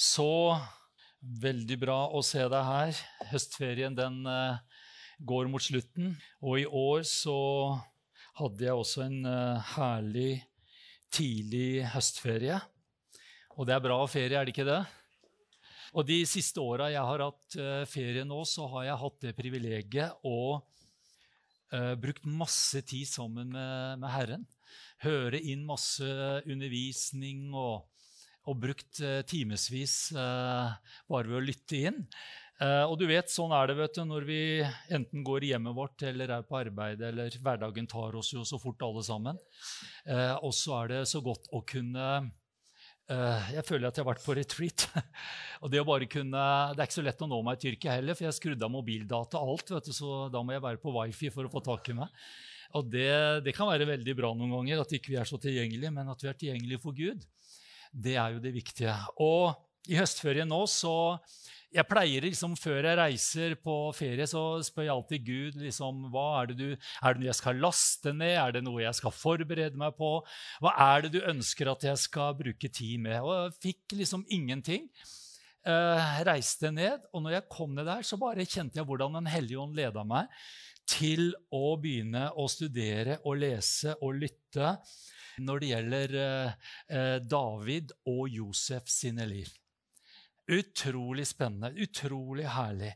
Så veldig bra å se deg her. Høstferien den uh, går mot slutten. Og i år så hadde jeg også en uh, herlig tidlig høstferie. Og det er bra ferie, er det ikke det? Og de siste åra jeg har hatt uh, ferie nå, så har jeg hatt det privilegiet å brukt masse tid sammen med, med Herren. Høre inn masse undervisning og, og brukt eh, timevis eh, bare ved å lytte inn. Eh, og du vet, sånn er det vet du, når vi enten går i hjemmet vårt eller er på arbeid, eller hverdagen tar oss jo så fort alle sammen. Og så er det så godt å kunne jeg føler at jeg har vært på retreat. og Det å bare kunne, det er ikke så lett å nå meg i Tyrkia heller, for jeg skrudde av mobildata alt. vet du, Så da må jeg være på wifi for å få tak i meg. Og det, det kan være veldig bra noen ganger at ikke vi er så tilgjengelige, men at vi er tilgjengelige for Gud. Det er jo det viktige. Og i høstferien nå så jeg pleier liksom, Før jeg reiser på ferie, så spør jeg alltid Gud liksom, hva er det du, er det noe jeg skal laste ned. Er det noe jeg skal forberede meg på? Hva er det du ønsker at jeg skal bruke tid med? Og jeg fikk liksom ingenting. Eh, reiste ned, og når jeg kom ned der, så bare kjente jeg hvordan Den hellige ånd leda meg til å begynne å studere og lese og lytte når det gjelder eh, eh David og Josef sine liv. Utrolig spennende, utrolig herlig.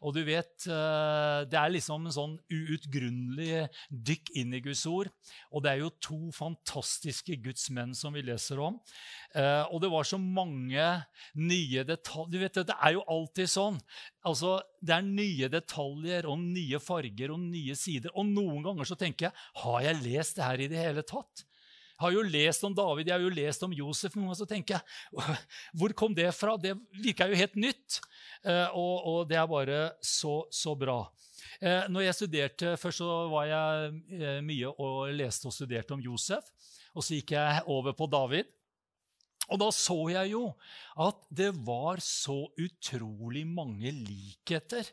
Og du vet, eh, det er liksom en sånn uutgrunnelig dykk inn i Guds ord. Og det er jo to fantastiske gudsmenn som vi leser om. Og det var så mange nye detaljer. Du vet, Det er jo alltid sånn. Altså, Det er nye detaljer og nye farger og nye sider. Og noen ganger så tenker jeg har jeg lest det her i det hele tatt? Har jo lest om David, jeg har jo lest om Josef. Og så tenker jeg, Hvor kom det fra? Det virka jo helt nytt. Eh, og, og, det er bare så, så bra. Eh, når jeg studerte, Først så var jeg eh, mye og leste og studerte om Josef. Og så gikk jeg over på David. Og da så jeg jo at det var så utrolig mange likheter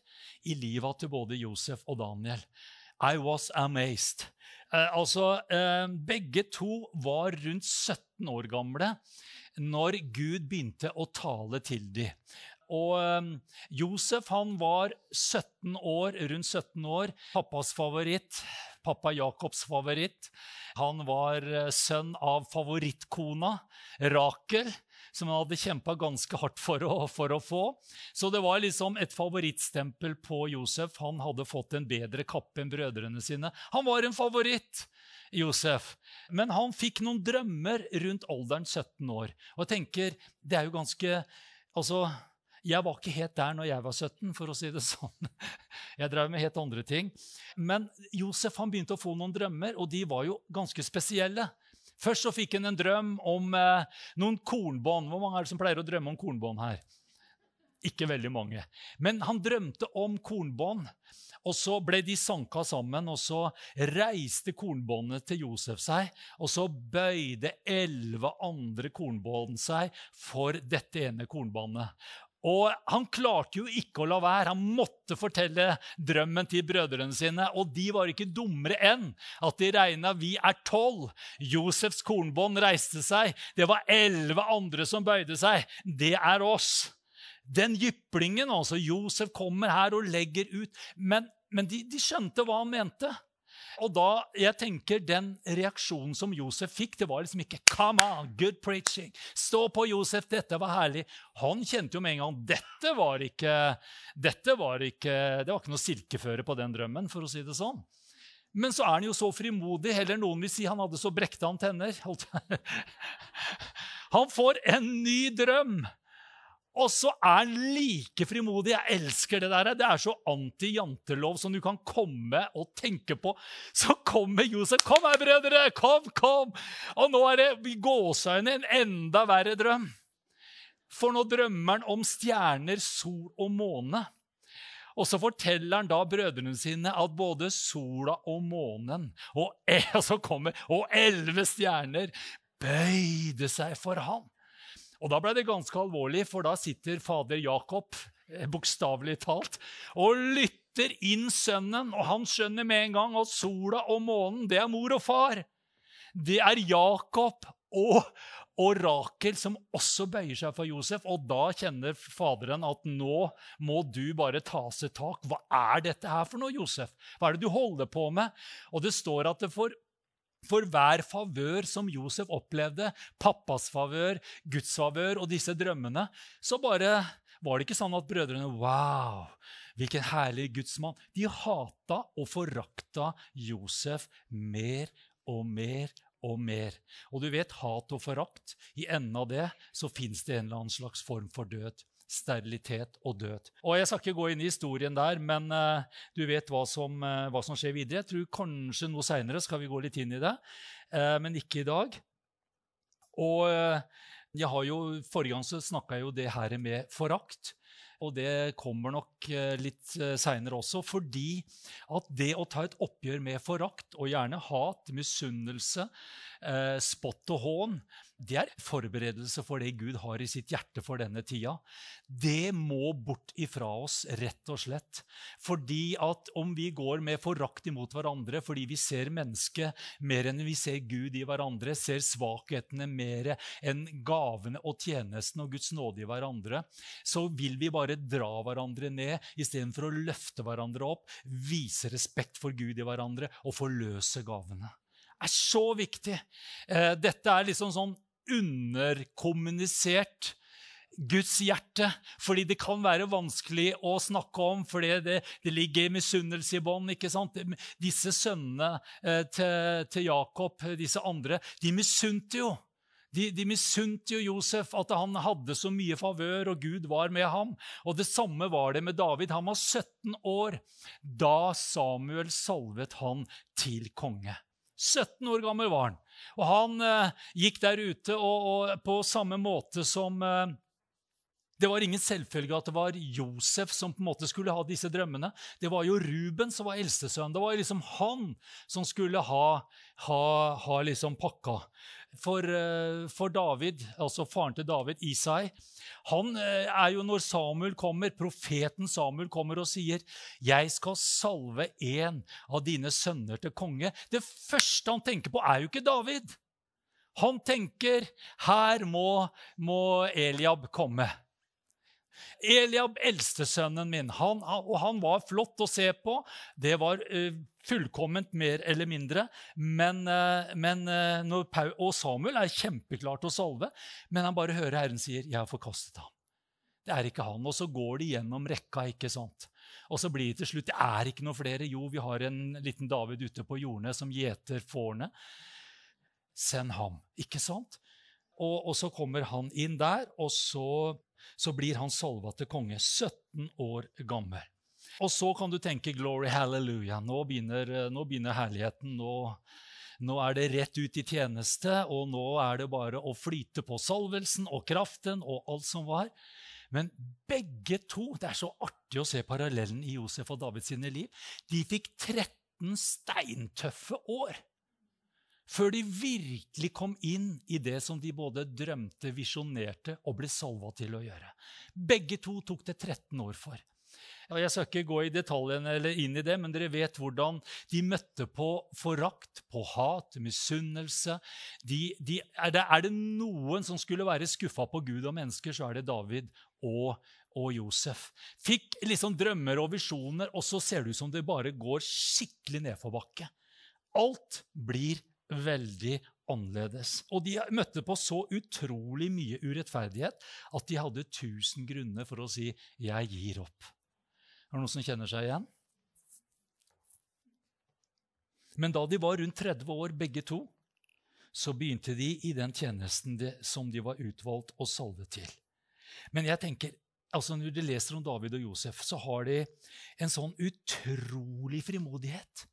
i livet til både Josef og Daniel. I was amazed. Eh, altså, eh, begge to var rundt 17 år gamle når Gud begynte å tale til dem. Og eh, Josef han var 17 år, rundt 17 år, pappas favoritt. Pappa Jakobs favoritt. Han var eh, sønn av favorittkona Rakel som han hadde kjempa ganske hardt for å, for å, få. Så det var liksom et favorittstempel på Josef. Han hadde fått en bedre kappe enn brødrene sine. Han var en favoritt. Josef. Men han fikk noen drømmer rundt alderen 17 år. Og jeg tenker, det er jo ganske Altså, jeg var ikke helt der når jeg var 17, for å si det sånn. Jeg drev med helt andre ting. Men Josef han begynte å få noen drømmer, og de var jo ganske spesielle. Først så fikk han en drøm om eh, noen kornbånd. Hvor mange er det som pleier å drømme om kornbånd her? Ikke veldig mange. Men han drømte om kornbånd. Og så ble de sanka sammen, og så reiste kornbåndet til Josef seg. Og så bøyde elleve andre kornbånd seg for dette ene kornbåndet. Og han klarte jo ikke å la være. Han måtte fortelle drømmen til brødrene sine. Og de var ikke dummere enn at de regna vi er tolv. Josefs kornbånd reiste seg. Det var elleve andre som bøyde seg. Det er oss. Den jyplingen, altså. Josef kommer her og legger ut. Men, men de, de skjønte hva han mente. Og da, jeg tenker Den reaksjonen som Josef fikk, det var liksom ikke 'Come on, good preaching'. Stå på, Josef, dette var herlig. Han kjente jo med en gang dette var ikke, dette var ikke Det var ikke noe silkeføre på den drømmen, for å si det sånn. Men så er han jo så frimodig. Heller noen vil si han hadde så brekte antenner. Han får en ny drøm. Og så er han like frimodig. Jeg elsker det der. Det er så anti-jantelov som du kan komme og tenke på. Så kommer Josef. 'Kom her, brødre! Kom, kom!' Og nå er det i gåseøynene en enda verre drøm. For nå drømmer han om stjerner, sol og måne. Og så forteller han da brødrene sine at både sola og månen og, og kommer, og elleve stjerner bøyde seg for ham. Og Da ble det ganske alvorlig, for da sitter fader Jakob eh, bokstavelig talt, og lytter inn sønnen. Og han skjønner med en gang at sola og månen, det er mor og far. Det er Jakob og, og Rakel som også bøyer seg for Josef. Og da kjenner faderen at nå må du bare ta seg tak. Hva er dette her for noe, Josef? Hva er det du holder på med? Og det står at det for, for hver favør som Josef opplevde, pappas favør, Guds favør og disse drømmene, så bare var det ikke sånn at brødrene Wow, hvilken herlig gudsmann. De hata og forakta Josef mer og mer og mer. Og du vet, hat og forakt, i enden av det så fins det en eller annen slags form for død. Sterilitet og død. Og Jeg skal ikke gå inn i historien der, men uh, du vet hva som, uh, hva som, skjer videre. Jeg tror kanskje noe seinere skal vi gå litt inn i det, uh, men ikke i dag. Og jeg har jo, Forrige gang så snakka jeg jo det her med forakt. Og det kommer nok litt seinere også, fordi at det å ta et oppgjør med forakt, og gjerne hat, misunnelse, spott og hån, det er forberedelse for det Gud har i sitt hjerte for denne tida. Det må bort ifra oss, rett og slett. Fordi at om vi går med forakt imot hverandre fordi vi ser mennesket mer enn vi ser Gud i hverandre, ser svakhetene mer enn gavene og tjenesten og Guds nåde i hverandre, så vil vi bare dra hverandre ned istedenfor å løfte hverandre opp, vise respekt for Gud i hverandre og forløse gavene Det er så viktig. Eh, dette er liksom sånn underkommunisert Guds hjerte. Fordi det kan være vanskelig å snakke om, fordi det, det ligger misunnelse i bånd. Disse sønnene eh, til, til, Jakob, disse andre, de misunte jo. De, de misunte jo Josef at han hadde så mye favør, og Gud var med ham. Og Det samme var det med David. Han var 17 år da Samuel salvet han til konge. 17 år gammel var han. Og han eh, gikk der ute og, og, på samme måte som eh, det var ingen selvfølge at det var Josef som på en måte skulle ha disse drømmene. Det var jo Ruben som var eldstesønn. Det var liksom han som skulle ha, ha, ha liksom pakka. For, eh, for, David, altså faren til David, Isai, han eh, er jo når Samuel kommer, profeten Samuel kommer og sier 'Jeg skal salve en av dine sønner til konge'. Det første han tenker på, er jo ikke David. Han tenker 'Her må, må Eliab komme'. Eliab, eldstesønnen min, han, og han var flott å se på. Det var uh, fullkomment, mer eller mindre. Men, uh, men uh, Paul, og Samuel er kjempeklar til å salve, men han bare hører Herren sier, 'Jeg har forkastet ham'. Det er ikke han. Og så går de gjennom rekka. ikke sant? Og så blir det til slutt Det er ikke noe flere. Jo, vi har en liten David ute på jordene som gjeter fårene. Send ham. Ikke sant? Og, og, så kommer han inn der, og så så blir han salva til konge, 17 år gammel. Og så kan du tenke 'glory, hallelujah'. Nå begynner, nå begynner herligheten. Nå, nå, er det rett ut i tjeneste, og nå er det bare å flyte på salvelsen og kraften og alt som var. Men begge to Det er så artig å se parallellen i Josef og David sine liv. De fikk 13 steintøffe år før de virkelig kom inn i det som de både drømte, visjonerte og ble salva til å gjøre. Begge to tok det 13 år for. Jeg skal ikke gå i detaljene eller inn i det, men dere vet hvordan de møtte på forakt, på hat, misunnelse. De, de, er, det, er, det, noen som skulle være skuffa på Gud og mennesker, så er det David og, og Josef. Fikk liksom drømmer og visjoner, og så ser det ut som det bare går skikkelig nedforbakke. Alt blir veldig annerledes. Og de møtte på så utrolig mye urettferdighet at de hadde tusen grunner for å si 'jeg gir opp'. Er det noen som kjenner seg igjen? Men da de var rundt 30 år, begge to, så begynte de i den tjenesten de, som de var utvalgt og salvet til. Men jeg tenker, altså når de leser om David og Josef, så har de en sånn utrolig frimodighet.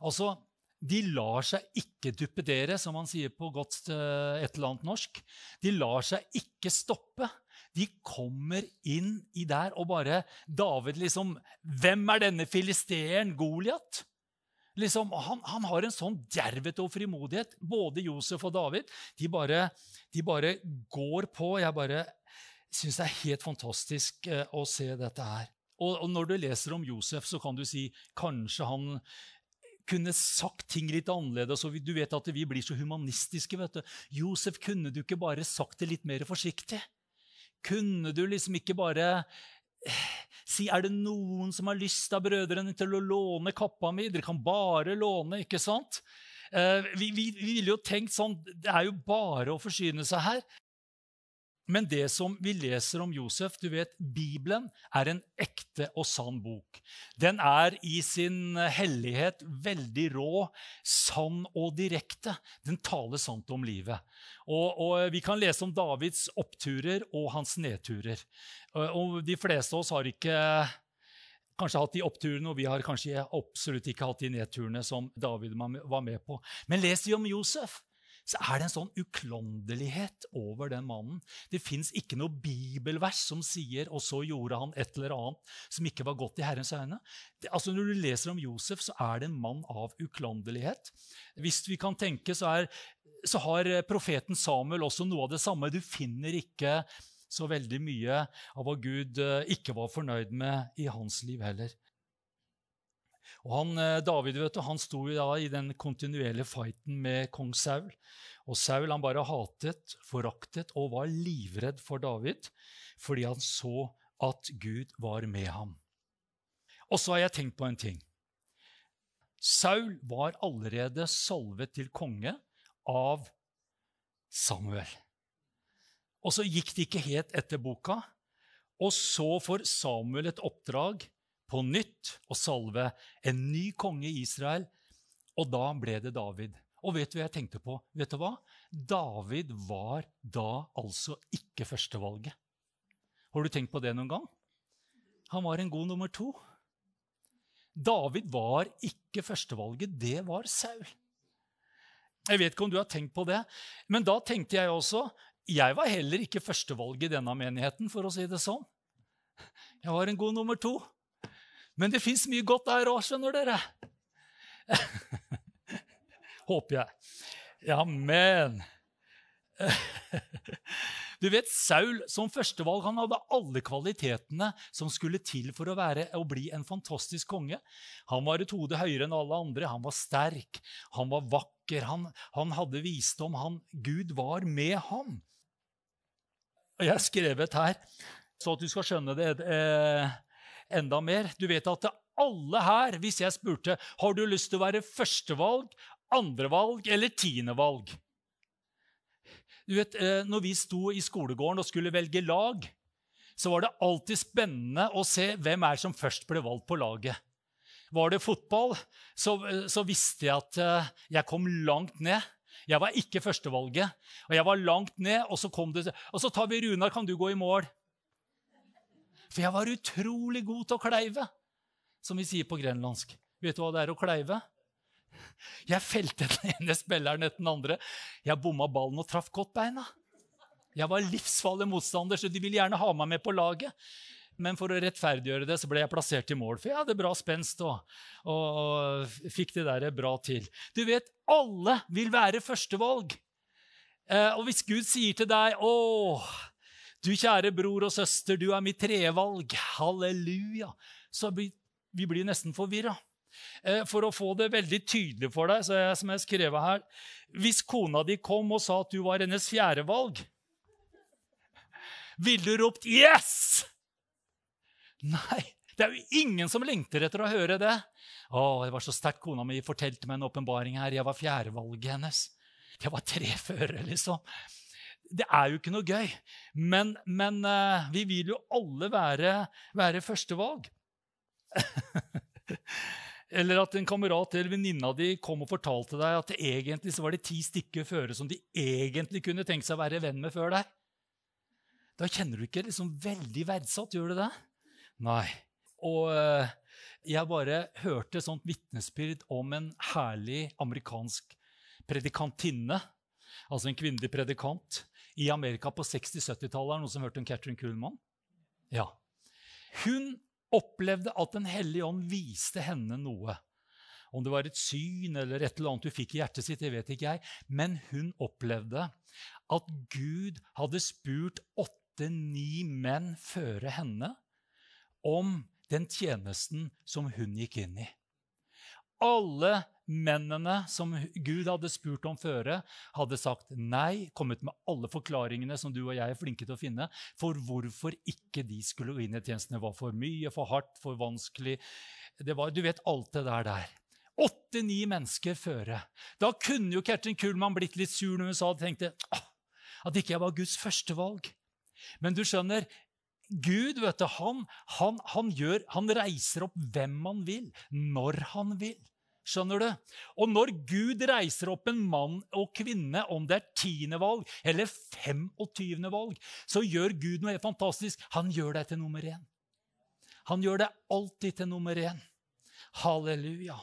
Altså, de lar seg ikke duppedere, som man sier på godt eh, et eller annet norsk. De lar seg ikke stoppe. De kommer inn i der og bare David liksom Hvem er denne filisteeren Goliat? Liksom, han, han, har en sånn djervhet og frimodighet, både Josef og David. De bare, de bare går på. Jeg bare syns det er helt fantastisk eh, å se dette her. Og, når du leser om Josef, så kan du si kanskje han kunne sagt ting litt annerledes. og Du vet at vi blir så humanistiske. vet du. Josef, kunne du ikke bare sagt det litt mer forsiktig? Kunne du liksom ikke bare eh, si er det noen som har lyst av brødrene til å låne kappa mi? Dere kan bare låne, ikke sant? Eh, vi, vi, vi ville jo tenkt sånn Det er jo bare å forsyne seg her. Men det som vi leser om Josef du vet, Bibelen er en ekte og sann bok. Den er i sin hellighet veldig rå, sann og direkte. Den taler sant om livet. Og, og Vi kan lese om Davids oppturer og hans nedturer. Og De fleste av oss har ikke kanskje hatt de oppturene, og vi har kanskje absolutt ikke hatt de nedturene som David var med på. Men les vi om Josef så er det en sånn uklanderlighet over den mannen. Det fins ikke noe bibelvers som sier 'og så gjorde han et eller annet' som ikke var godt i Herrens øyne. Det, altså Når du leser om Josef, så er det en mann av uklanderlighet. Hvis vi kan tenke, så, er, så har profeten Samuel også noe av det samme. Du finner ikke så veldig mye av hva Gud eh, ikke var fornøyd med i hans liv heller. Og han, eh, David vet du, han sto da i den kontinuerlige fighten med kong Saul. Og Saul han bare hatet, foraktet og var livredd for David fordi han så at Gud var med ham. Og så har jeg tenkt på en ting. Saul var allerede salvet til konge av Samuel. Og så gikk det ikke helt etter boka. Og så får Samuel et oppdrag på nytt å salve en ny konge i Israel. Og da ble det David. Og vet du hva jeg tenkte på? Vet du hva? David var da altså ikke førstevalget. Har du tenkt på det noen gang? Han var en god nummer to. David var ikke førstevalget, det var Saul. Jeg vet ikke om du har tenkt på det, men da tenkte jeg også Jeg var heller ikke førstevalget i denne menigheten, for å si det sånn. Jeg var en god nummer to. Men det fins mye godt der òg, skjønner dere. Håper jeg. Ja, men Du vet, Saul som førstevalg han hadde alle kvalitetene som skulle til for å, være, å bli en fantastisk konge. Han var et hode høyere enn alle andre. Han var sterk, han var vakker, han, han hadde visdom. Han, Gud var med ham. Og Jeg har skrevet her, så at du skal skjønne det eh, enda mer. Du vet at alle her, hvis jeg spurte har du lyst til å være førstevalg, andrevalg eller tiendevalg Du vet, eh, når vi sto i skolegården og skulle velge lag, så var det alltid spennende å se hvem er som først ble valgt på laget. Var det fotball, så, eh, så visste jeg at eh, jeg kom langt ned. Jeg var ikke førstevalget. Og jeg var langt ned, og så kom det Og så tar vi Runar, kan du gå i mål? For jeg var utrolig god til å kleive, som vi sier på grenlandsk. Vet du hva det er å kleive? Jeg felte den ene spilleren etter den andre. Jeg bomma ballen og traff godt beina. Jeg var livsfarlig motstander, så de ville gjerne ha meg med på laget. Men for å rettferdiggjøre det så ble jeg plassert i mål, for jeg hadde bra spenst og, og, og fikk det der bra til. Du vet, alle vil være førstevalg. Eh, og hvis Gud sier til deg 'Å, du kjære bror og søster, du er mitt trevalg. Halleluja. Så vi, blir nesten forvirra. Eh, for å få det veldig tydelig for deg, så jeg, som jeg har skrevet her Hvis kona di kom og sa at du var hennes fjerdevalg, ville du ropt 'yes'? Nei, det er jo ingen som lengter etter å høre det. Å, det var så sterkt kona mi fortalte meg en åpenbaring her. Jeg var fjerdevalget hennes. Jeg var tre føre, liksom det er jo ikke noe gøy. Men, men uh, vi vil jo alle være, være førstevalg. eller at en kamerat eller venninna di kom og fortalte deg at det egentlig var det ti stykker føre som de egentlig kunne tenkt seg å være venn med før deg. Da kjenner du ikke liksom veldig verdsatt, gjør du det? Nei. Og uh, jeg bare hørte sånt vitnesbyrd om en herlig amerikansk predikantinne, altså en kvinnelig predikant, i Amerika på 60-70-tallet. Er noen som hørte om Catherine Kuhlmann? Ja. Hun opplevde at Den hellige ånd viste henne noe. Om det var et syn eller et eller annet hun fikk i hjertet sitt, det vet ikke jeg. Men hun opplevde at Gud hadde spurt åtte-ni menn føre henne om den tjenesten som hun gikk inn i. Alle mennene som Gud hadde spurt om føre, hadde sagt nei, kommet med alle forklaringene som du og jeg er flinke til å finne, for hvorfor ikke de skulle gå inn i tjenesten. Det var for mye, for hardt, for vanskelig. Var, du vet alt det der der. Åtte-ni mennesker føre. Da kunne jo Kertin Kuhlmann blitt litt sur når hun sa det, tenkte at ikke jeg var Guds førstevalg. Men du skjønner, Gud vet du, han, han, han, gjør, han reiser opp hvem han vil, når han vil. Skjønner du? Og når Gud reiser opp en mann og kvinne, om det er tiende valg eller 25. valg, så gjør Gud noe helt fantastisk. Han gjør deg til nummer én. Han gjør deg alltid til nummer én. Halleluja.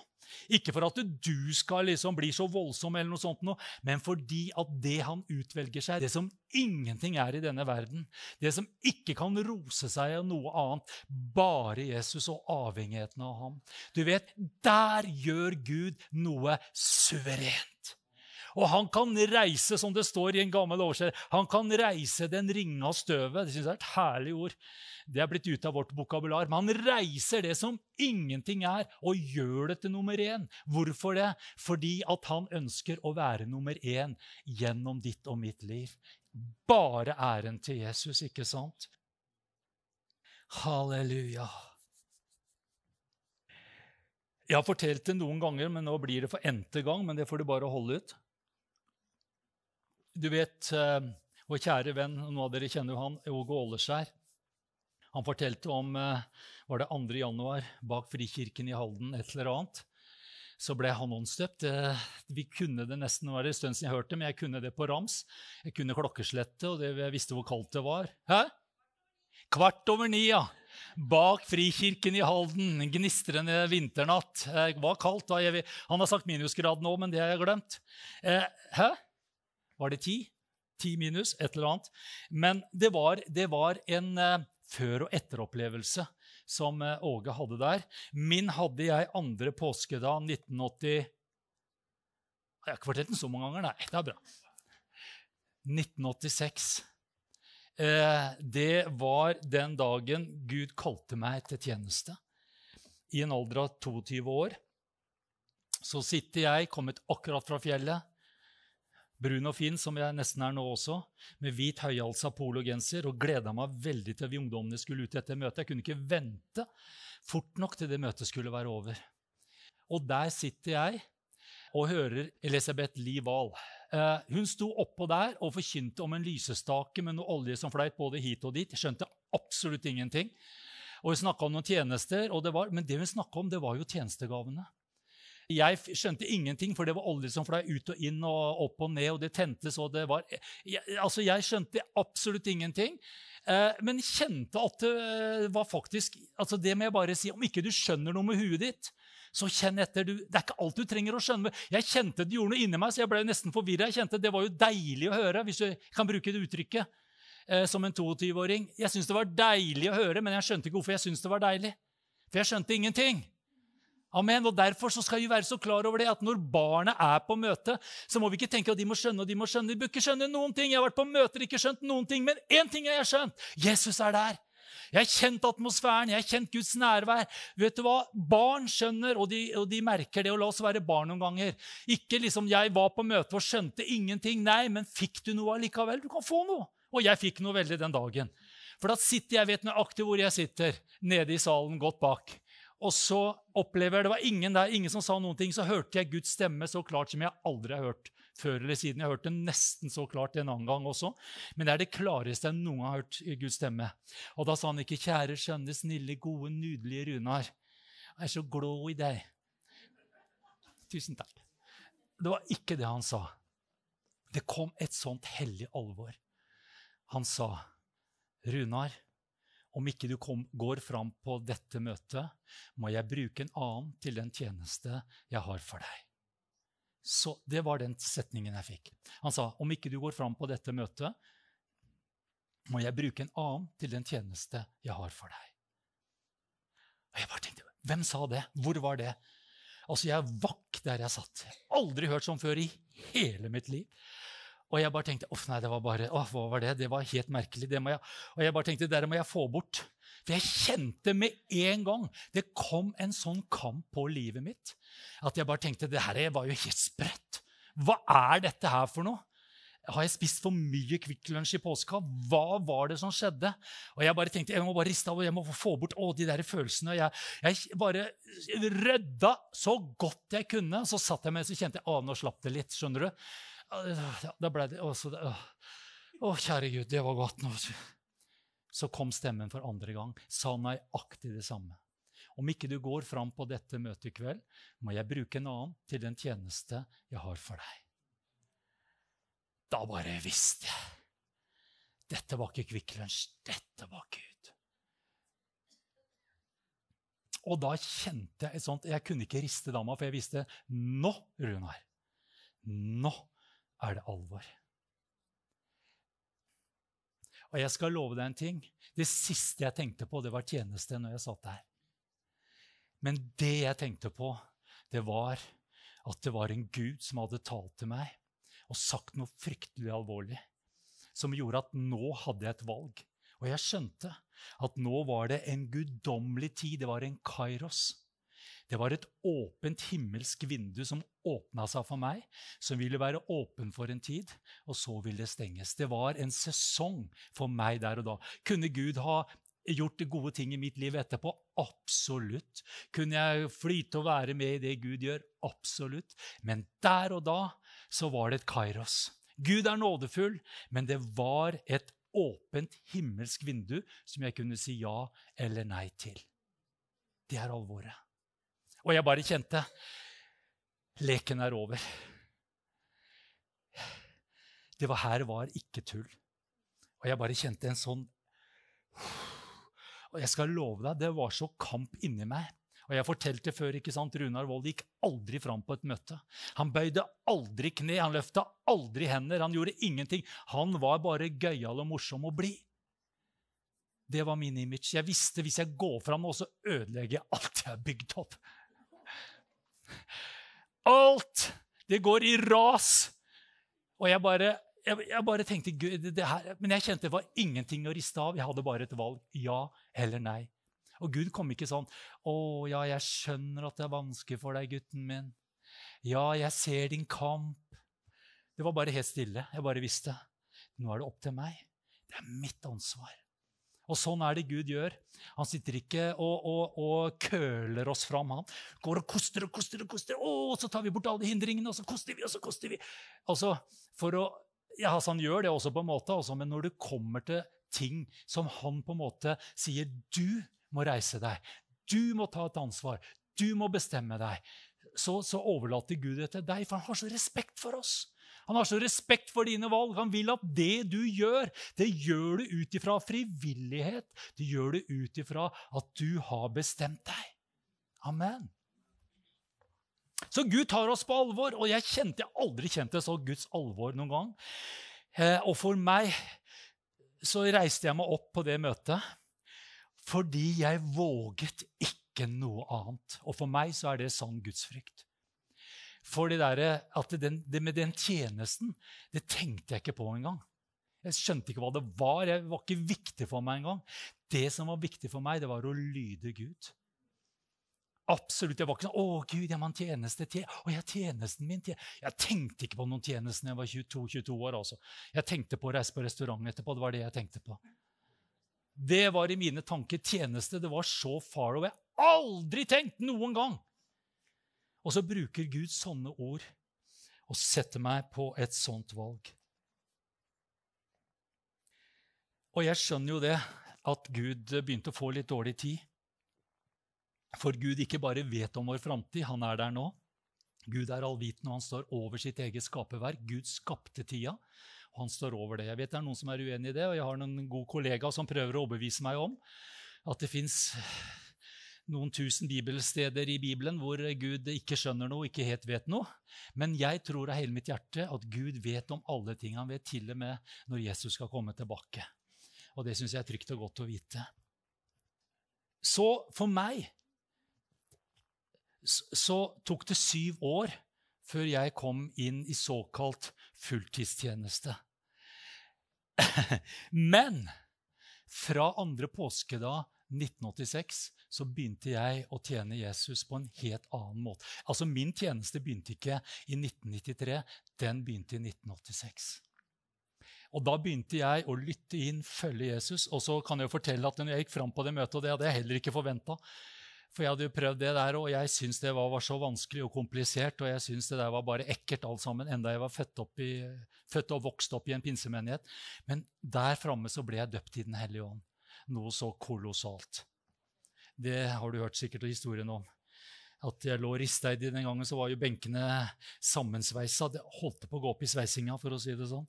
Ikke for at du skal liksom bli så voldsom, eller noe sånt, men fordi at det han utvelger seg, det som ingenting er i denne verden, det som ikke kan rose seg av noe annet, bare Jesus og avhengigheten av ham. Du vet, der gjør Gud noe suverent. Og han kan reise, som det står i en gammel oversettelse, han kan reise den ringa støvet. Det synes jeg er et herlig ord. Det er blitt ute av vårt vokabular. Men han reiser det som ingenting er, og gjør det til nummer én. Hvorfor det? Fordi at han ønsker å være nummer én gjennom ditt og mitt liv. Bare æren til Jesus, ikke sant? Halleluja. Jeg har fortalt det noen ganger, men nå blir det for n-te gang. Men det får du bare holde ut. Du vet, eh, Vår kjære venn, noen av dere kjenner jo han, Åge Åleskjær. Han fortalte om eh, var det 2. januar bak Frikirken i Halden, et eller annet. Så ble han åndsdøpt. Vi kunne det nesten, det var en stund siden jeg hørte, men jeg kunne det på rams. Jeg kunne klokkeslettet, og det, jeg visste hvor kaldt det var. Hæ? Kvart over ni, ja. Bak Frikirken i Halden, gnistrende vinternatt. Det var kaldt. da. Han har sagt minusgrad nå, men det har jeg glemt. Eh, hæ? Var det ti? Ti minus, et eller annet. Men det var, det var en uh, før- og etteropplevelse som uh, Åge hadde der. Min hadde jeg andre påskedag 1980 Jeg har ikke fortalt den så mange ganger, nei. Det er bra. 1986. Uh, det var den dagen Gud kalte meg til tjeneste. I en alder av 22 år. Så sitter jeg, kommet akkurat fra fjellet brun og fin, som jeg nesten er nå også, med hvit høyhalsa pologenser, og gleda meg veldig til vi ungdommene skulle ut etter møtet. Jeg kunne ikke vente fort nok til det møtet skulle være over. Og der sitter jeg og hører Elisabeth Lie Wahl. Eh, hun sto oppå der og forkynte om en lysestake med noe olje som fløyt både hit og dit. Jeg skjønte absolutt ingenting. Og Hun snakka om noen tjenester, det var, men det hun snakka om, det var jo tjenestegavene. Jeg skjønte ingenting, for det var olje som fløy ut og inn og opp og ned, og det tentes, og det var jeg, Altså, jeg skjønte absolutt ingenting. Eh, men kjente at det var faktisk altså Det må jeg bare si. Om ikke du skjønner noe med huet ditt, så kjenn etter. Du, det er ikke alt du trenger å skjønne. Jeg kjente det gjorde noe inni meg, så jeg ble nesten forvirra. Jeg kjente det var jo deilig å høre, hvis du kan bruke det uttrykket, eh, som en 22-åring. Jeg syntes det var deilig å høre, men jeg skjønte ikke hvorfor jeg syntes det var deilig. For jeg skjønte ingenting. Amen. Og Derfor skal vi være så klar over det at når barnet er på møte, så må vi ikke tenke at de må skjønne og de må skjønne. De bør ikke skjønne noen ting. Jeg har vært på møter ikke skjønt noen ting, men én ting har jeg skjønt. Jesus er der. Jeg har kjent atmosfæren, jeg har kjent Guds nærvær. Vet du hva? Barn skjønner, og de, og de merker det. Og la oss være barn noen ganger. Ikke liksom 'jeg var på møte og skjønte ingenting'. Nei, men fikk du noe allikevel? Du kan få noe. Og jeg fikk noe veldig den dagen. For da sitter jeg vet nøyaktig hvor jeg sitter, nede i salen, godt bak. Og så opplever jeg, Det var ingen der, ingen som sa noen ting. Så hørte jeg Guds stemme så klart som jeg aldri har hørt før eller siden. Jeg har hørt det nesten så klart en annen gang også. Men det er det klareste jeg noen har hørt Guds stemme. Og da sa han ikke 'Kjære, skjønne, snille, gode, nydelige Runar'. Jeg er så glad i deg. Tusen takk. Det var ikke det han sa. Det kom et sånt hellig alvor. Han sa, 'Runar', om ikke du kom, går fram på dette møtet, må jeg bruke en annen til den tjeneste jeg har for deg. Så Det var den setningen jeg fikk. Han sa om ikke du går fram på dette møtet, må jeg bruke en annen til den tjeneste jeg har for deg. Og jeg bare tenkte, Hvem sa det? Hvor var det? Altså, Jeg vakk der jeg satt. Aldri hørt som før i hele mitt liv. Og jeg bare tenkte uff, nei, det var bare, åh, hva var det? Det var helt merkelig. Det må jeg, og jeg bare tenkte det må jeg få bort. For jeg kjente med en gang det kom en sånn kamp på livet mitt. at jeg bare tenkte det her var jo helt sprøtt. Hva er dette her for noe? Har jeg spist for mye Kvikk Lunsj i påska? Hva var det som skjedde? Og Jeg bare tenkte, jeg må bare riste av, og jeg må få bort å, de der følelsene. Og jeg, jeg bare rydda så godt jeg kunne. Så satt jeg med så kjente jeg, at nå slapp det litt. skjønner du? Da ble det, å, det, å, kjære Gud, det var godt. nå. Så kom stemmen for andre gang. Sa nøyaktig det samme. Om ikke du går fram på dette møtet i kveld, må jeg bruke en annen til den tjeneste jeg har for deg. Da bare visste jeg. Dette var ikke Kvikk Lunsj, dette var Gud. Og da kjente jeg et sånt Jeg kunne ikke riste dama, for jeg visste nå, Runar, nå er det alvor. Og jeg skal love deg en ting. Det siste jeg tenkte på, det var tjeneste når jeg satt der. Men det jeg tenkte på, det var at det var en Gud som hadde talt til meg og sagt noe fryktelig alvorlig som gjorde at nå hadde jeg et valg. Og jeg skjønte at nå var det en guddommelig tid. Det var en kairos. Det var et åpent himmelsk vindu som åpna seg for meg, som ville være åpen for en tid, og så ville det stenges. Det var en sesong for meg der og da. Kunne Gud ha gjort gode ting i mitt liv etterpå? Absolutt. Kunne jeg flyte og være med i det Gud gjør? Absolutt. Men der og da så var det et kairos. Gud er nådefull, men det var et åpent himmelsk vindu som jeg kunne si ja eller nei til. Det er alvoret. Og jeg bare kjente leken er over. Det var her var ikke tull. Og jeg bare kjente en sånn Og jeg skal love deg, det var så kamp inni meg. Og jeg fortalte før, ikke sant, Runar Wold gikk aldri fram på et møte. Han bøyde aldri kne, han løfta aldri hender, han gjorde ingenting. Han var bare gøyal og morsom og blid. Det var min image. Jeg visste hvis jeg går fram nå, så ødelegger jeg alt jeg har bygd opp. Alt! Det går i ras. Og jeg bare, jeg, jeg bare tenkte Gud, det her, Men jeg kjente det var ingenting å riste av. Jeg hadde bare et valg. Ja eller nei. Og Gud kom ikke sånn 'Å ja, jeg skjønner at det er vanskelig for deg, gutten min.' 'Ja, jeg ser din kamp.' Det var bare helt stille. Jeg bare visste. Nå er det opp til meg. Det er mitt ansvar. Og sånn er det Gud gjør. Han sitter ikke og, og, og køler oss fram. Han går og koster og koster og koster. og så tar vi bort alle hindringene, og så koster vi, og så koster vi. Altså, for å, ja, altså Han gjør det også på en måte, altså, men når det kommer til ting som han på en måte sier du må reise deg. Du må ta et ansvar. Du må bestemme deg. Så, så overlater Gud det til deg, for han har så respekt for oss. Han har så respekt for dine valg. Han vil at det du gjør, det gjør du ut ifra frivillighet. Det gjør du ut ifra at du har bestemt deg. Amen. Så Gud tar oss på alvor, og jeg kjente jeg aldri kjente så Guds alvor noen gang. Eh, og for meg så reiste jeg meg opp på det møtet. Fordi jeg våget ikke noe annet. Og for meg så er det sann gudsfrykt. For det, der, den, det med den tjenesten, det tenkte jeg ikke på engang. Jeg skjønte ikke hva det var. Det var ikke viktig for meg engang. Det som var viktig for meg, det var å lyde Gud. Absolutt. Jeg var ikke sånn 'Å, Gud, jeg må ha en tjeneste til.' Å, jeg tjenesten min til. Jeg tenkte ikke på noen tjeneste da jeg var 22-22 år. altså. Jeg tenkte på å reise på restaurant etterpå. Det var det jeg tenkte på. Det var i mine tanker tjeneste. Det var så far away. Aldri tenkt noen gang! Og så bruker Gud sånne ord og setter meg på et sånt valg. Og jeg skjønner jo det, at Gud begynte å få litt dårlig tid. For Gud ikke bare vet om vår framtid, han er der nå. Gud er allvitende, og han står over sitt eget skaperverk. Gud skapte tida. og Han står over det. Jeg vet det er noen som er uenig i det, og jeg har noen gode kollegaer som prøver å overbevise meg om at det fins noen tusen bibelsteder i Bibelen hvor Gud ikke skjønner noe, ikke helt vet noe. Men jeg tror av hele mitt hjerte at Gud vet om alle ting. Han vet til og med når Jesus skal komme tilbake. Og det syns jeg er trygt og godt å vite. Så for meg så tok det syv år før jeg kom inn i såkalt fulltidstjeneste. Men fra andre påskedag 1986 så begynte jeg å tjene Jesus på en helt annen måte. Altså Min tjeneste begynte ikke i 1993, den begynte i 1986. Og Da begynte jeg å lytte inn, følge Jesus. Og så kan jeg jo fortelle at når jeg gikk fram på det møtet, og det hadde jeg heller ikke forventa For jeg hadde jo prøvd det der, og jeg syntes det var, var, så vanskelig og komplisert. Og jeg syntes det der var bare ekkelt alt sammen, enda jeg var født, i, født og vokst opp i en pinsemenighet. Men der framme så ble jeg døpt i Den hellige ånd. Noe så kolossalt. Det har du hørt sikkert historien om. At jeg lå risteid den gangen, så var jo benkene sammensveisa. Det holdt på å gå opp i sveisinga, for å si det sånn.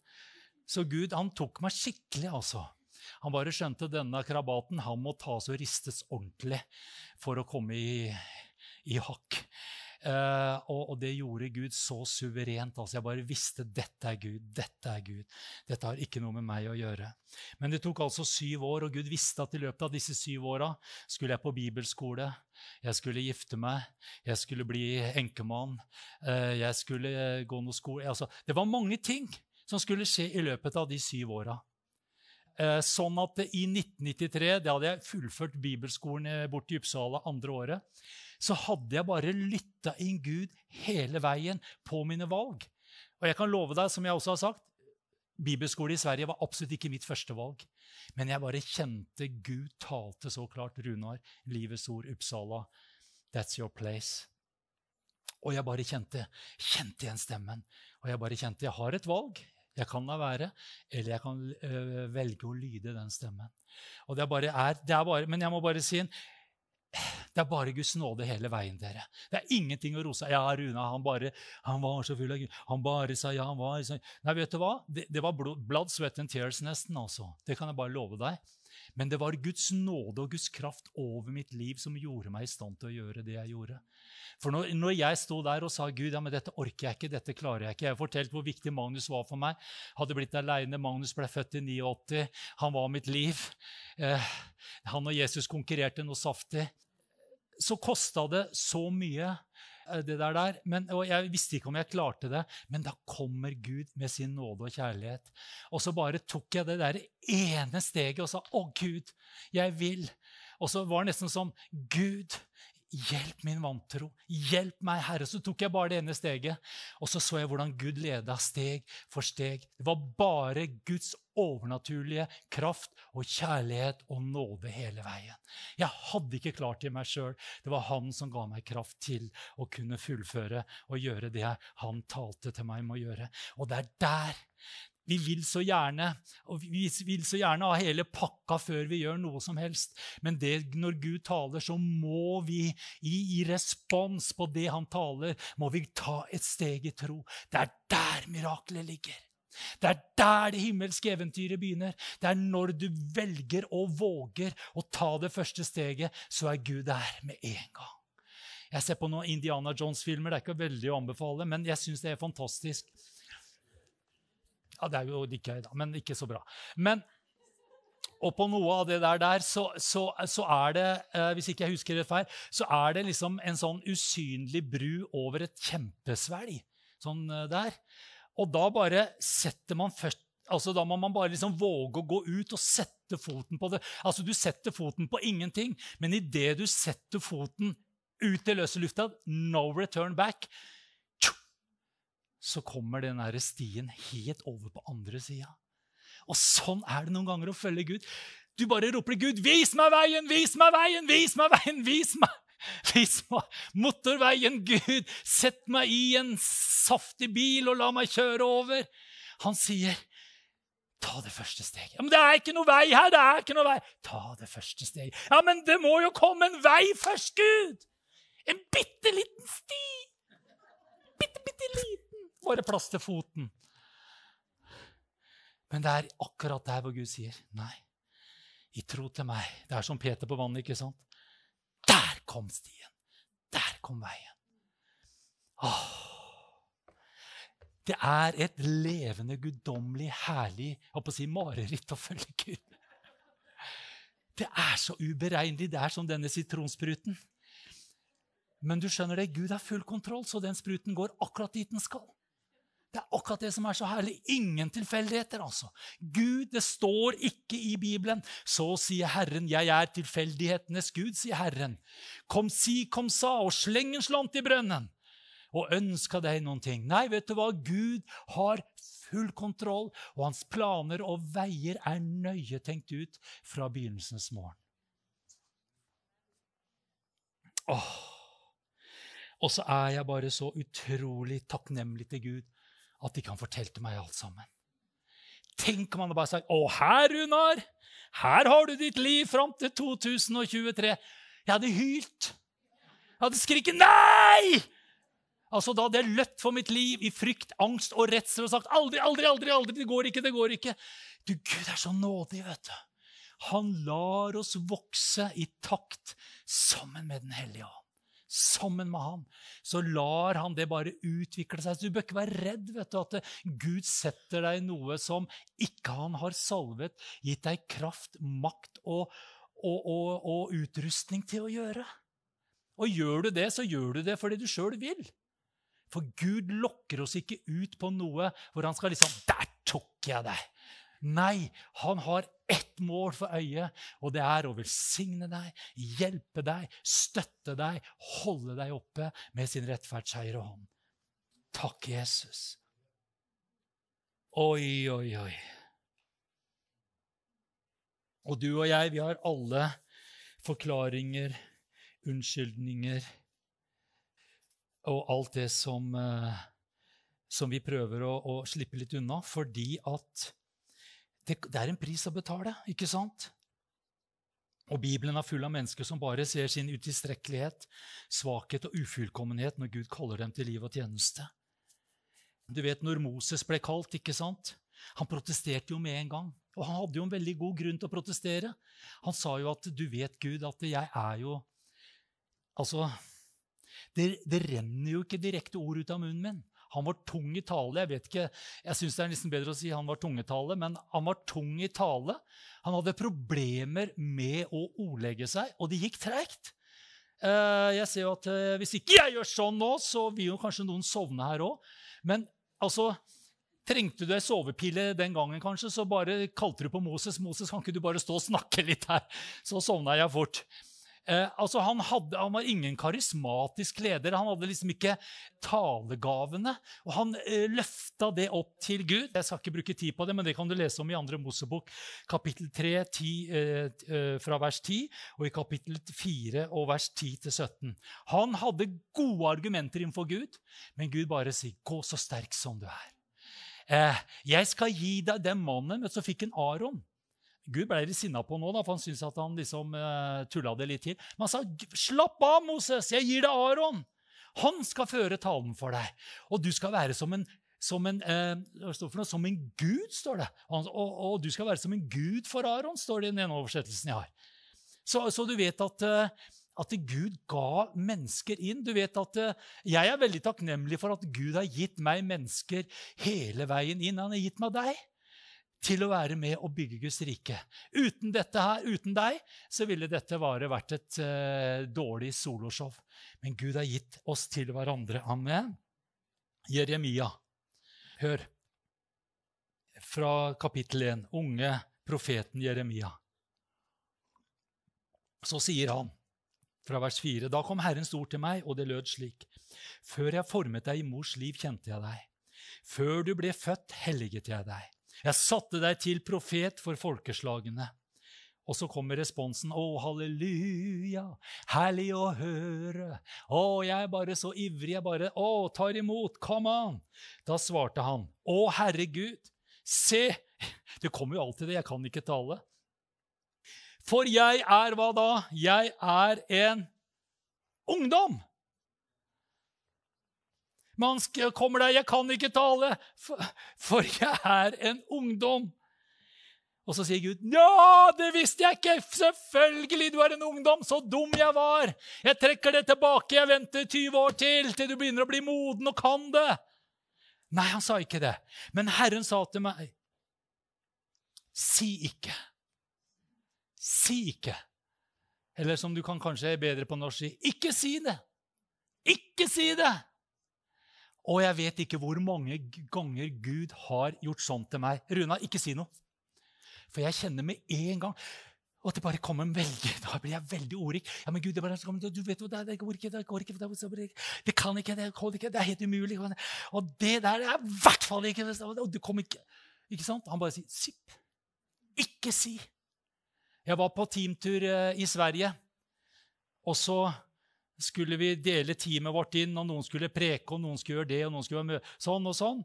Så Gud han tok meg skikkelig, altså. Han bare skjønte denne krabaten han må tas og ristes ordentlig for å komme i, i hakk. Uh, og, og, det gjorde Gud så suverent. altså Jeg bare visste dette er Gud. Dette er Gud. Dette har ikke noe med meg å gjøre. Men det tok altså syv år, og Gud visste at i løpet av disse syv åra skulle jeg på bibelskole, jeg skulle gifte meg, jeg skulle bli enkemann, uh, jeg skulle gå noe skole altså, Det var mange ting som skulle skje i løpet av de syv åra. Uh, sånn at i 1993, da hadde jeg fullført bibelskolen bort i Uppsala andre året, så hadde jeg bare lytta inn Gud hele veien på mine valg. Og jeg kan love deg, som jeg også har sagt, bibelskole i Sverige var absolutt ikke mitt første valg. Men jeg bare kjente Gud talte så klart. Runar, Livets Ord, Uppsala. That's your place. Og jeg bare kjente, kjente igjen stemmen. Og jeg bare kjente jeg har et valg. Jeg kan la være, eller jeg kan øh, velge å lyde den stemmen. Og det er bare er, det er bare, Men jeg må bare si en det er bare Guds nåde hele veien, dere. Det er ingenting å rose Ja, Runa, han bare han var så full av Gud. Han bare sa ja, han var så Nei, vet du hva? Det, det var blood, sweat and tears nesten, altså. Det kan jeg bare love deg. Men det var Guds nåde og Guds kraft over mitt liv som gjorde meg i stand til å gjøre det jeg gjorde. For når, når jeg sto der og sa Gud, ja, men dette orker jeg ikke, dette klarer jeg ikke Jeg har fortalt hvor viktig Magnus var for meg. Hadde blitt aleine. Magnus ble født i 89. Han var mitt liv. Eh, han og Jesus konkurrerte noe saftig så kosta det så mye, det der der. Men, og jeg visste ikke om jeg klarte det, men da kommer Gud med sin nåde og kjærlighet. Og så bare tok jeg det der ene steget og sa 'Å, Gud, jeg vil'. Og så var det nesten som 'Gud, Hjelp min vantro. Hjelp meg, Herre. Så tok jeg bare det ene steget, og så så jeg hvordan Gud leda steg for steg. Det var bare Guds overnaturlige kraft og kjærlighet og nåde hele veien. Jeg hadde ikke klart det i meg sjøl. Det var han som ga meg kraft til å kunne fullføre og gjøre det han talte til meg om å gjøre. Og det er der vi vil så gjerne og vi vil så gjerne ha hele pakka før vi gjør noe som helst. Men det, når Gud taler, så må vi i, i, respons på det han taler, må vi ta et steg i tro. Det er der miraklet ligger. Det er der det himmelske eventyret begynner. Det er når du velger og våger å ta det første steget, så er Gud der med en gang. Jeg ser på noen Indiana Jones-filmer. Det er ikke veldig å anbefale, men jeg syns det er fantastisk. Ja, det er jo ikke høy, da, men ikke så bra. Men og på noe av det der, der så, så, så, er det, eh, hvis ikke jeg husker det feil, så er det liksom en sånn usynlig bru over et kjempesvelg. Sånn eh, der. Og da bare setter man først altså Da må man bare liksom våge å gå ut og sette foten på det. Altså Du setter foten på ingenting, men idet du setter foten ut i løse lufta, no return back, så kommer den stien helt over på andre sida. Og sånn er det noen ganger å følge Gud. Du bare roper Gud 'Vis meg veien! Vis meg veien! Vis meg veien! Vis meg!' Vis meg motorveien, Gud! Sett meg i en saftig bil og la meg kjøre over. Han sier, 'Ta det første steget.' Ja, 'Men det er ikke noe vei her!' det er ikke noe vei. Ta det første steget. Ja, men det må jo komme en vei først, Gud! En bitte liten sti. Bitte, bitte liten bare plass til foten. Men det er akkurat der hvor Gud sier nei. I tro til meg. Det er som Peter på vannet, ikke sant? Der kom stien. Der kom veien. Åh. Det er et levende, guddommelig, herlig jeg å si, mareritt å følge Gud. Det er så uberegnelig. Det er som denne sitronspruten. Men du skjønner det, Gud har full kontroll, så den spruten går akkurat dit den skal. Det er akkurat det som er så herlig. Ingen tilfeldigheter, altså. Gud, det står ikke i Bibelen. Så sier Herren, jeg er tilfeldighetenes Gud, sier Herren. Kom si, kom sa, og sleng en slant i brønnen. Og ønska deg noen ting. Nei, vet du hva? Gud har full kontroll, og hans planer og veier er nøye tenkt ut fra begynnelsens morgen. Åh. Og så er jeg bare så utrolig takknemlig til Gud at de kan fortelle meg alt sammen. Tenk om han bare sagt 'Å, her, Runar! Her har du ditt liv fram til 2023.' Jeg hadde hylt. Jeg hadde skriket 'nei!' Altså, Da hadde jeg løpt for mitt liv i frykt, angst og redsel og sagt 'aldri, aldri, aldri, aldri, det går ikke', det går ikke. Du, Gud er så nådig, vet du. Han lar oss vokse i takt sammen med Den hellige ånd sammen med han, så lar han det bare utvikle seg. Så du bør ikke være redd vet du, at Gud setter deg i noe som ikke han har salvet, gitt deg kraft, makt og, og, og, og utrustning til å gjøre. Og gjør du det, så gjør du det fordi du sjøl vil. For Gud lokker oss ikke ut på noe hvor han skal liksom Der tok jeg deg! Nei, han har ett mål for øyet, og det er å velsigne deg, hjelpe deg, støtte deg, holde deg oppe med sin rettferdsheiere hånd. Takk, Jesus. Oi, oi, oi. Og du og jeg, vi har alle forklaringer, unnskyldninger og alt det som, eh, som vi prøver å, å slippe litt unna, fordi at det, det er en pris å betale, ikke sant? Og Bibelen er full av mennesker som bare ser sin utilstrekkelighet, svakhet og ufullkommenhet når Gud kaller dem til liv og tjeneste. Du vet når Moses ble kalt, ikke sant? Han protesterte jo med en gang. Og han hadde jo en veldig god grunn til å protestere. Han sa jo at 'du vet, Gud, at jeg er jo Altså, det, det renner jo ikke direkte ord ut av munnen min. Han var tung i tale. Jeg vet ikke, jeg syns det er nesten bedre å si han var tung i tale, men han var tung i tale. Han hadde problemer med å ordlegge seg, og det gikk treigt. Eh, jeg ser jo at eh, Hvis ikke jeg gjør sånn nå, så vil jo kanskje noen sovne her òg. Men altså, Trengte du ei sovepille den gangen, kanskje, så bare kalte du på Moses. 'Moses, kan ikke du bare stå og snakke litt her?' Så sovna jeg fort. Eh, altså han, hadde, han, var ingen karismatisk leder. Han hadde liksom ikke talegavene. Og han eh, løfta det opp til Gud. Jeg skal ikke bruke tid på det, men det kan du lese om i 2. Mosebok kapittel 3 10, eh, eh, fra vers 10 og i kapittel 4 og vers 10-17. Han hadde gode argumenter innenfor Gud, men Gud bare sier 'gå så sterk som du er'. Eh, jeg skal gi deg den mannen. Men så fikk han Aron. Gud ble litt sinna på nå, da, for han syntes at han liksom uh, eh, tulla det litt til. Men han sa, 'Slapp av, Moses. Jeg gir deg Aron. Han skal føre talen for deg.' 'Og du skal være som en, som en, uh, noe, som en gud', står det. Og, og, og, 'du skal være som en gud for Aron', står det i den ene oversettelsen jeg har. Så, så du vet at, uh, at Gud ga mennesker inn. Du vet at Jeg er veldig takknemlig for at Gud har gitt meg mennesker hele veien inn. Han har gitt meg deg til å være med og bygge Guds rike. Uten dette her, uten deg, så ville dette bare vært et uh, dårlig soloshow. Men Gud har gitt oss til hverandre. Amen. Jeremia, hør fra kapittel 1, unge profeten Jeremia. Så sier han fra vers 4.: Da kom Herrens ord til meg, og det lød slik.: Før jeg formet deg i mors liv, kjente jeg deg. Før du ble født, helliget jeg deg. Jeg satte deg til profet for folkeslagene. Og så kommer responsen. Å, halleluja, herlig å høre. Å, jeg er bare så ivrig. Jeg bare Å, tar imot. Come on. Da svarte han. Å, Herregud, se. Det kommer jo alltid det. Jeg kan ikke tale. For jeg er hva da? Jeg er en ungdom. Man kommer der 'Jeg kan ikke tale, for, jeg er en ungdom'. Og så sier Gud, 'Ja, det visste jeg ikke! Selvfølgelig, du er en ungdom! Så dum jeg var! Jeg trekker det tilbake. Jeg venter 20 år til, til du begynner å bli moden og kan det.' Nei, han sa ikke det. Men Herren sa til meg, 'Si ikke. Si ikke.' Eller som du kan kanskje bedre på norsk si, 'Ikke si det. Ikke si det.' Og jeg vet ikke hvor mange ganger Gud har gjort sånn til meg. Runa, ikke si noe. For jeg kjenner med en gang at det bare kommer veldig, Da blir jeg veldig ordrik. Ja, men Gud, det, bare, du vet jo, det, det går ikke, det går ikke, det kan ikke, det går ikke, det er helt umulig. Og det der er i hvert fall ikke og det kom ikke, ikke sant? Han bare sier sipp. Ikke si. Jeg var på teamtur eh, i Sverige, og så skulle vi dele teamet vårt inn, og noen skulle preke, og noen skulle gjøre det, og noen skulle være med, sånn og sånn.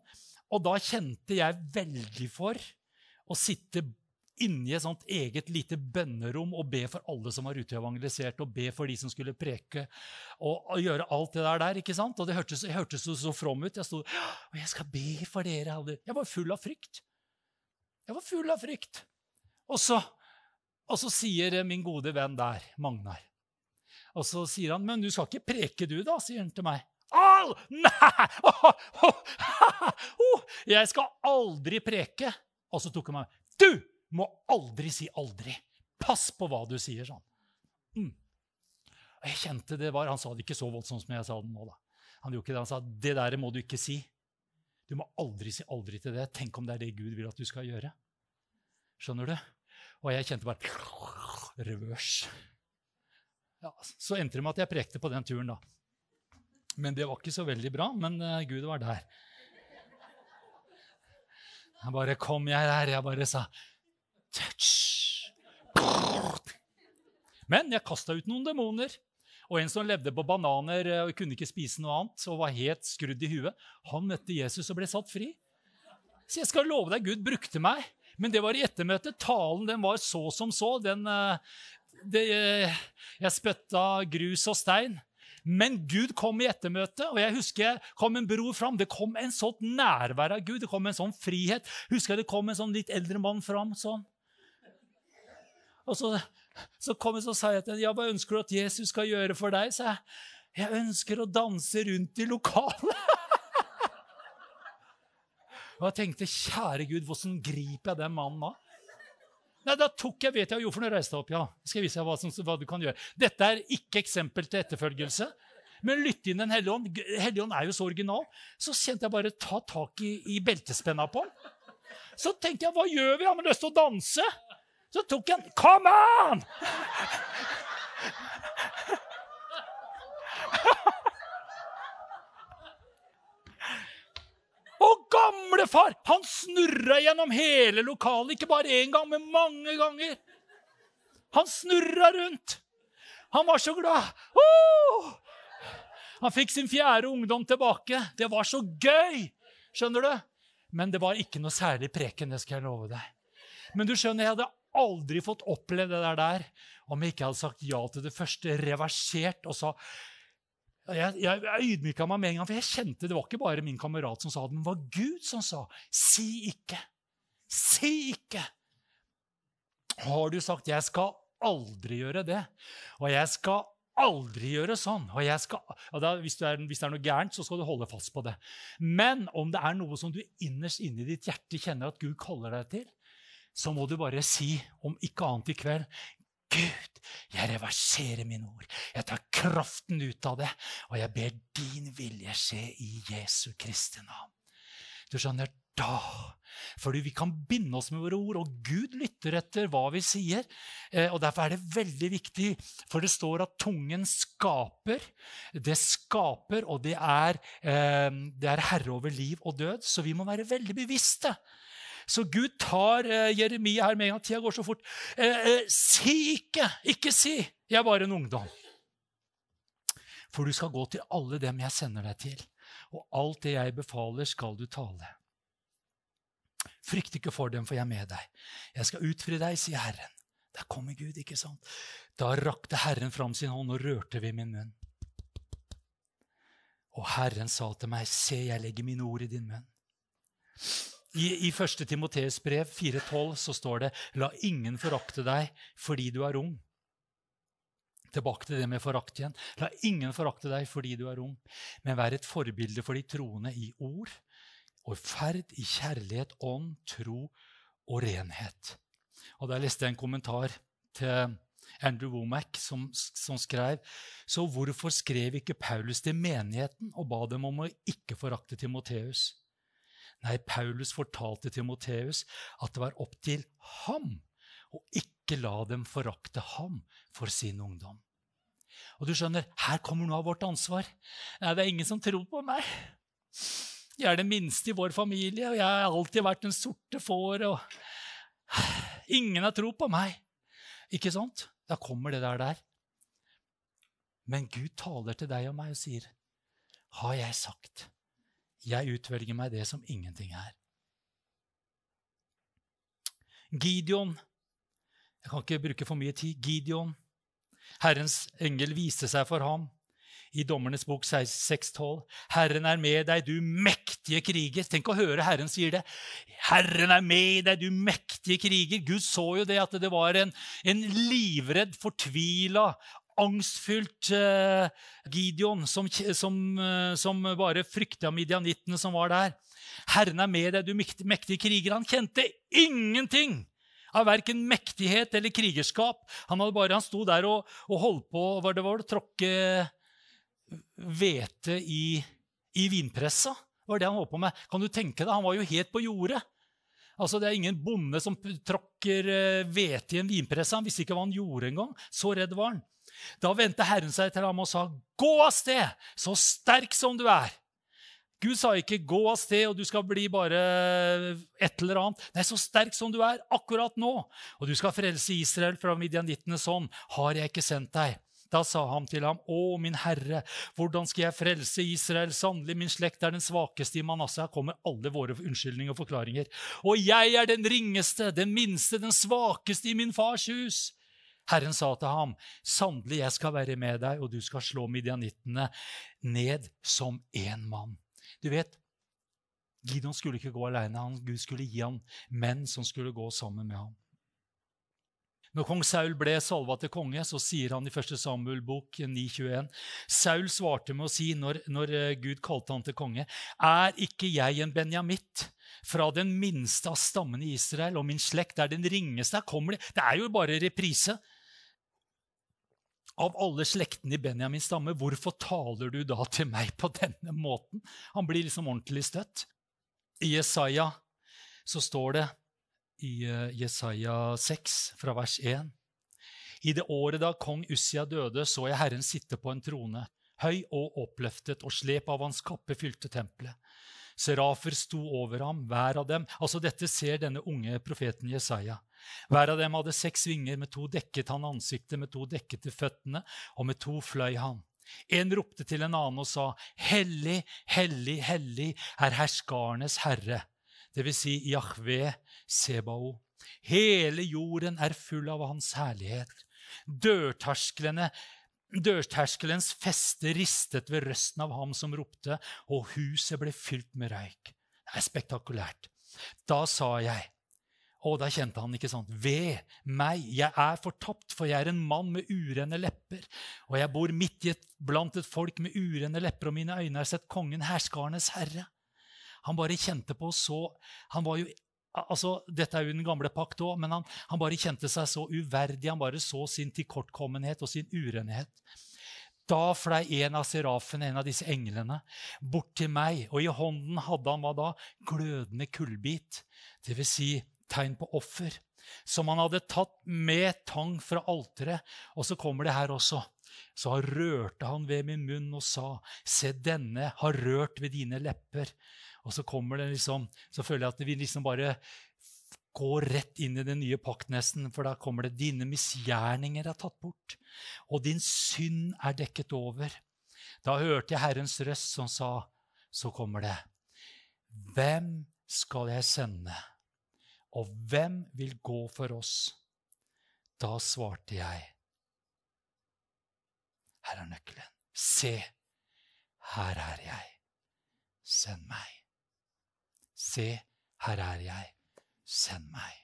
Og da kjente jeg veldig for å sitte inni et sånt eget lite bønnerom og be for alle som var ute og be for de som skulle preke, og, og gjøre alt det der. der, ikke sant? Og det hørtes, jeg hørtes så, så from ut. Jeg sto og jeg skal be for dere. Jeg var full av frykt. Jeg var full av frykt. Og så, og så sier min gode venn der, Magnar og så sier han, 'Men du skal ikke preke, du, da?' sier han til meg. Au! Nei! Oh, oh, oh, jeg skal aldri preke. Og så tok han meg. 'Du må aldri si aldri. Pass på hva du sier', sånn. Mm. Og jeg kjente det var, Han sa det ikke så voldsomt som jeg sa det nå. da. Han gjorde ikke det. Han sa, 'Det der må du ikke si'. Du må aldri si aldri til det. Tenk om det er det Gud vil at du skal gjøre. Skjønner du? Og jeg kjente bare revers. Ja, så endte det med at jeg prekte på den turen, da. Men det var ikke så veldig bra. Men uh, Gud var der. Jeg bare kom jeg der. Jeg bare sa Touch! Men jeg kasta ut noen demoner. Og en som levde på bananer eh, og kunne ikke spise noe annet og var helt skrudd i huet, han møtte Jesus og ble satt fri. Så jeg skal love deg, Gud brukte meg. Men det var i ettermøtet. Talen den var så som så. Den, uh, det, jeg spytta grus og stein. Men Gud kom i ettermøtet, og jeg husker kom en bror fram. Det kom en sånt nærvær av Gud, det kom en sånn frihet. Husker jeg det kom en sånn litt eldre mann fram sånn. Og så, så kom jeg og sa jeg til ham, ja, hva ønsker du at Jesus skal gjøre for deg? Så jeg, jeg ønsker å danse rundt i lokalet. og jeg tenkte, kjære Gud, hvordan griper jeg den mannen da? Nei, da tok jeg, vet jeg for når reiste deg opp. ja. Skal jeg vise deg hva, som, hva, du kan gjøre. Dette er ikke eksempel til etterfølgelse. Men lytt inn Den hellige ånd. Hellige ånd er jo så original. Så kjente jeg bare ta tak i, i beltespenna på den. Så tenkte jeg, hva gjør vi? Har vi lyst til å danse? Så tok jeg den. Come on! Gamlefar han snurra gjennom hele lokalet. Ikke bare én gang, men mange ganger. Han snurra rundt. Han var så glad. Oh! Han fikk sin fjerde ungdom tilbake. Det var så gøy! Skjønner du? Men det var ikke noe særlig preken, det skal jeg love deg. Men du skjønner, jeg hadde aldri fått oppleve det der om jeg ikke hadde sagt ja til det første, reversert og sa jeg, jeg, ydmyka meg med en gang, for jeg kjente det var ikke bare min kamerat som sa det, men det var Gud som sa si ikke. Si ikke. Har du sagt 'jeg skal aldri gjøre det', og 'jeg skal aldri gjøre sånn', og jeg skal, og da, hvis, er, hvis, det er noe gærent, så skal du holde fast på det. Men om det er noe som du innerst inni ditt hjerte kjenner at Gud kaller deg til, så må du bare si, om ikke annet i kveld Gud, jeg reverserer mine ord. Jeg tar kraften ut av det, og jeg ber din vilje skje i Jesu Kristi navn. Du skjønner, da Fordi vi kan binde oss med våre ord, og Gud lytter etter hva vi sier. Eh, og Derfor er det veldig viktig, for det står at tungen skaper. Det skaper, og det er, eh, det er herre over liv og død. Så vi må være veldig bevisste så Gud tar eh, Jeremia her med en gang. Tida går så fort. Eh, eh, si ikke! Ikke si! Jeg er bare en ungdom. For du skal gå til alle dem jeg sender deg til, og alt det jeg befaler, skal du tale. Frykt ikke for dem, for jeg er med deg. Jeg skal utfri deg, sier Herren. Der kommer Gud, ikke sant? Da rakte Herren fram sin hånd og rørte ved min munn. Og Herren sa til meg, se, jeg legger mine ord i din munn. I, i 1. Timoteus brev 4,12 så står det La ingen forakte deg fordi du er ung. Tilbake til det med forakt igjen. La ingen forakte deg fordi du er ung, men vær et forbilde for de troende i ord og ferd, i kjærlighet, ånd, tro og renhet. Og Der leste jeg en kommentar til Andrew Womack, som, som, skrev Så hvorfor skrev ikke Paulus til menigheten og ba dem om å ikke forakte Timoteus? Nei, Paulus fortalte Timoteus at det var opp til ham å ikke la dem forakte ham for sin ungdom. Og du skjønner, her kommer noe av vårt ansvar. Nei, det er ingen som tror på meg. Jeg er det minste i vår familie, og jeg har alltid vært den sorte får. og Ingen har tro på meg. Ikke sant? Da kommer det der der. Men Gud taler til deg og meg og sier, 'Har jeg sagt?' Jeg utvelger meg det som ingenting er. Gideon Jeg kan ikke bruke for mye tid. Gideon Herrens engel viste seg for ham i Dommernes bok 6.12. Herren er med deg, du mektige kriger. Tenk å høre Herren sier det. Herren er med deg, du mektige kriger. Gud så jo det at det var en, en livredd, fortvila, angstfylt uh, Gideon som, som, uh, som bare frykta midianittene som var der. Herren er med deg, du mektige, kriger. Han kjente ingenting av verken mektighet eller krigerskap. Han, hadde bare, han sto der og, og holdt på var det var, å tråkke hvete i, i vinpressa. Var det han holdt på med. Kan du tenke deg? Han var jo helt på jordet. Altså, Det er ingen bonde som tråkker eh, hvete i en vinpresse. Han visste ikke hva han gjorde engang. Så redd var han. Da vendte Herren seg til ham og sa, 'Gå av sted, så sterk som du er.' Gud sa ikke 'gå av sted, og du skal bli bare et eller annet'. Nei, så sterk som du er akkurat nå, og du skal frelse Israel fra midjanittenes hånd, har jeg ikke sendt deg. Da sa han til ham, Å, min herre, hvordan skal jeg frelse Israel? Sannelig, min slekt er den svakeste i Manasseh. Her kommer alle våre unnskyldninger og forklaringer. Og jeg er den ringeste, den minste, den svakeste i min fars hus. Herren sa til ham, Sannelig, jeg skal være med deg, og du skal slå midjanittene ned som én mann. Du vet, Gideon skulle ikke gå alene. Gud skulle gi ham menn som skulle gå sammen med ham. Når kong Saul ble salva til konge, så sier han i 1. Samuel bok 9,21 Saul svarte med å si når, når eh, Gud kalte han til konge, er ikke jeg en benjamitt? Fra den minste av stammene i Israel, og min slekt er den ringeste. Her kommer det. Det er jo bare reprise. Av alle slektene i Benjamins stamme, hvorfor taler du da til meg på denne måten? Han blir liksom ordentlig støtt. I Jesaja så står det i eh, Jesaja 6, fra vers 1. I det året da kong Ussia døde, så jeg Herren sitte på en trone, høy og oppløftet, og slep av hans kappe fylte tempelet. Serafer sto over ham, hver av dem Altså, dette ser denne unge profeten Jesaja. Hver av dem hadde seks vinger, med to dekket han ansiktet, med to dekket til føttene, og med to fløy han. En ropte til en annen og sa, Hellig, hellig, hellig er herskarenes herre dvs. Si Jahve Sebao. Hele jorden er full av hans herlighet. Dørtersklene Dørterskelens feste ristet ved røsten av ham som ropte, og huset ble fylt med røyk. Det er spektakulært. Da sa jeg og da kjente han, ikke sant, Ved meg, jeg er fortapt, for jeg er en mann med urene lepper. Og jeg bor midt i et, blant et folk med urene lepper, og mine øyne har sett kongen, herskarenes herre. Han bare kjente på så han var jo, altså, Dette er jo den gamle pakt òg, men han, han, bare kjente seg så uverdig. Han bare så sin tilkortkommenhet og sin urenhet. Da flei en av serafene, en av disse englene, bort til meg, og i hånden hadde han hva da? Glødende kullbit, dvs. Si, tegn på offer, som han hadde tatt med tang fra alteret. Og så kommer det her også. Så rørte han ved min munn og sa, Se, denne har rørt ved dine lepper. Og så kommer det liksom, så føler jeg at vi liksom bare går rett inn i den nye pakt, nesten. For da kommer det 'Dine misgjerninger er tatt bort, og din synd er dekket over'. Da hørte jeg Herrens røst som sa, så kommer det 'Hvem skal jeg sende, og hvem vil gå for oss?' Da svarte jeg, 'Her er nøkkelen. Se, her er jeg. Send meg.' Se, her er jeg. Send meg.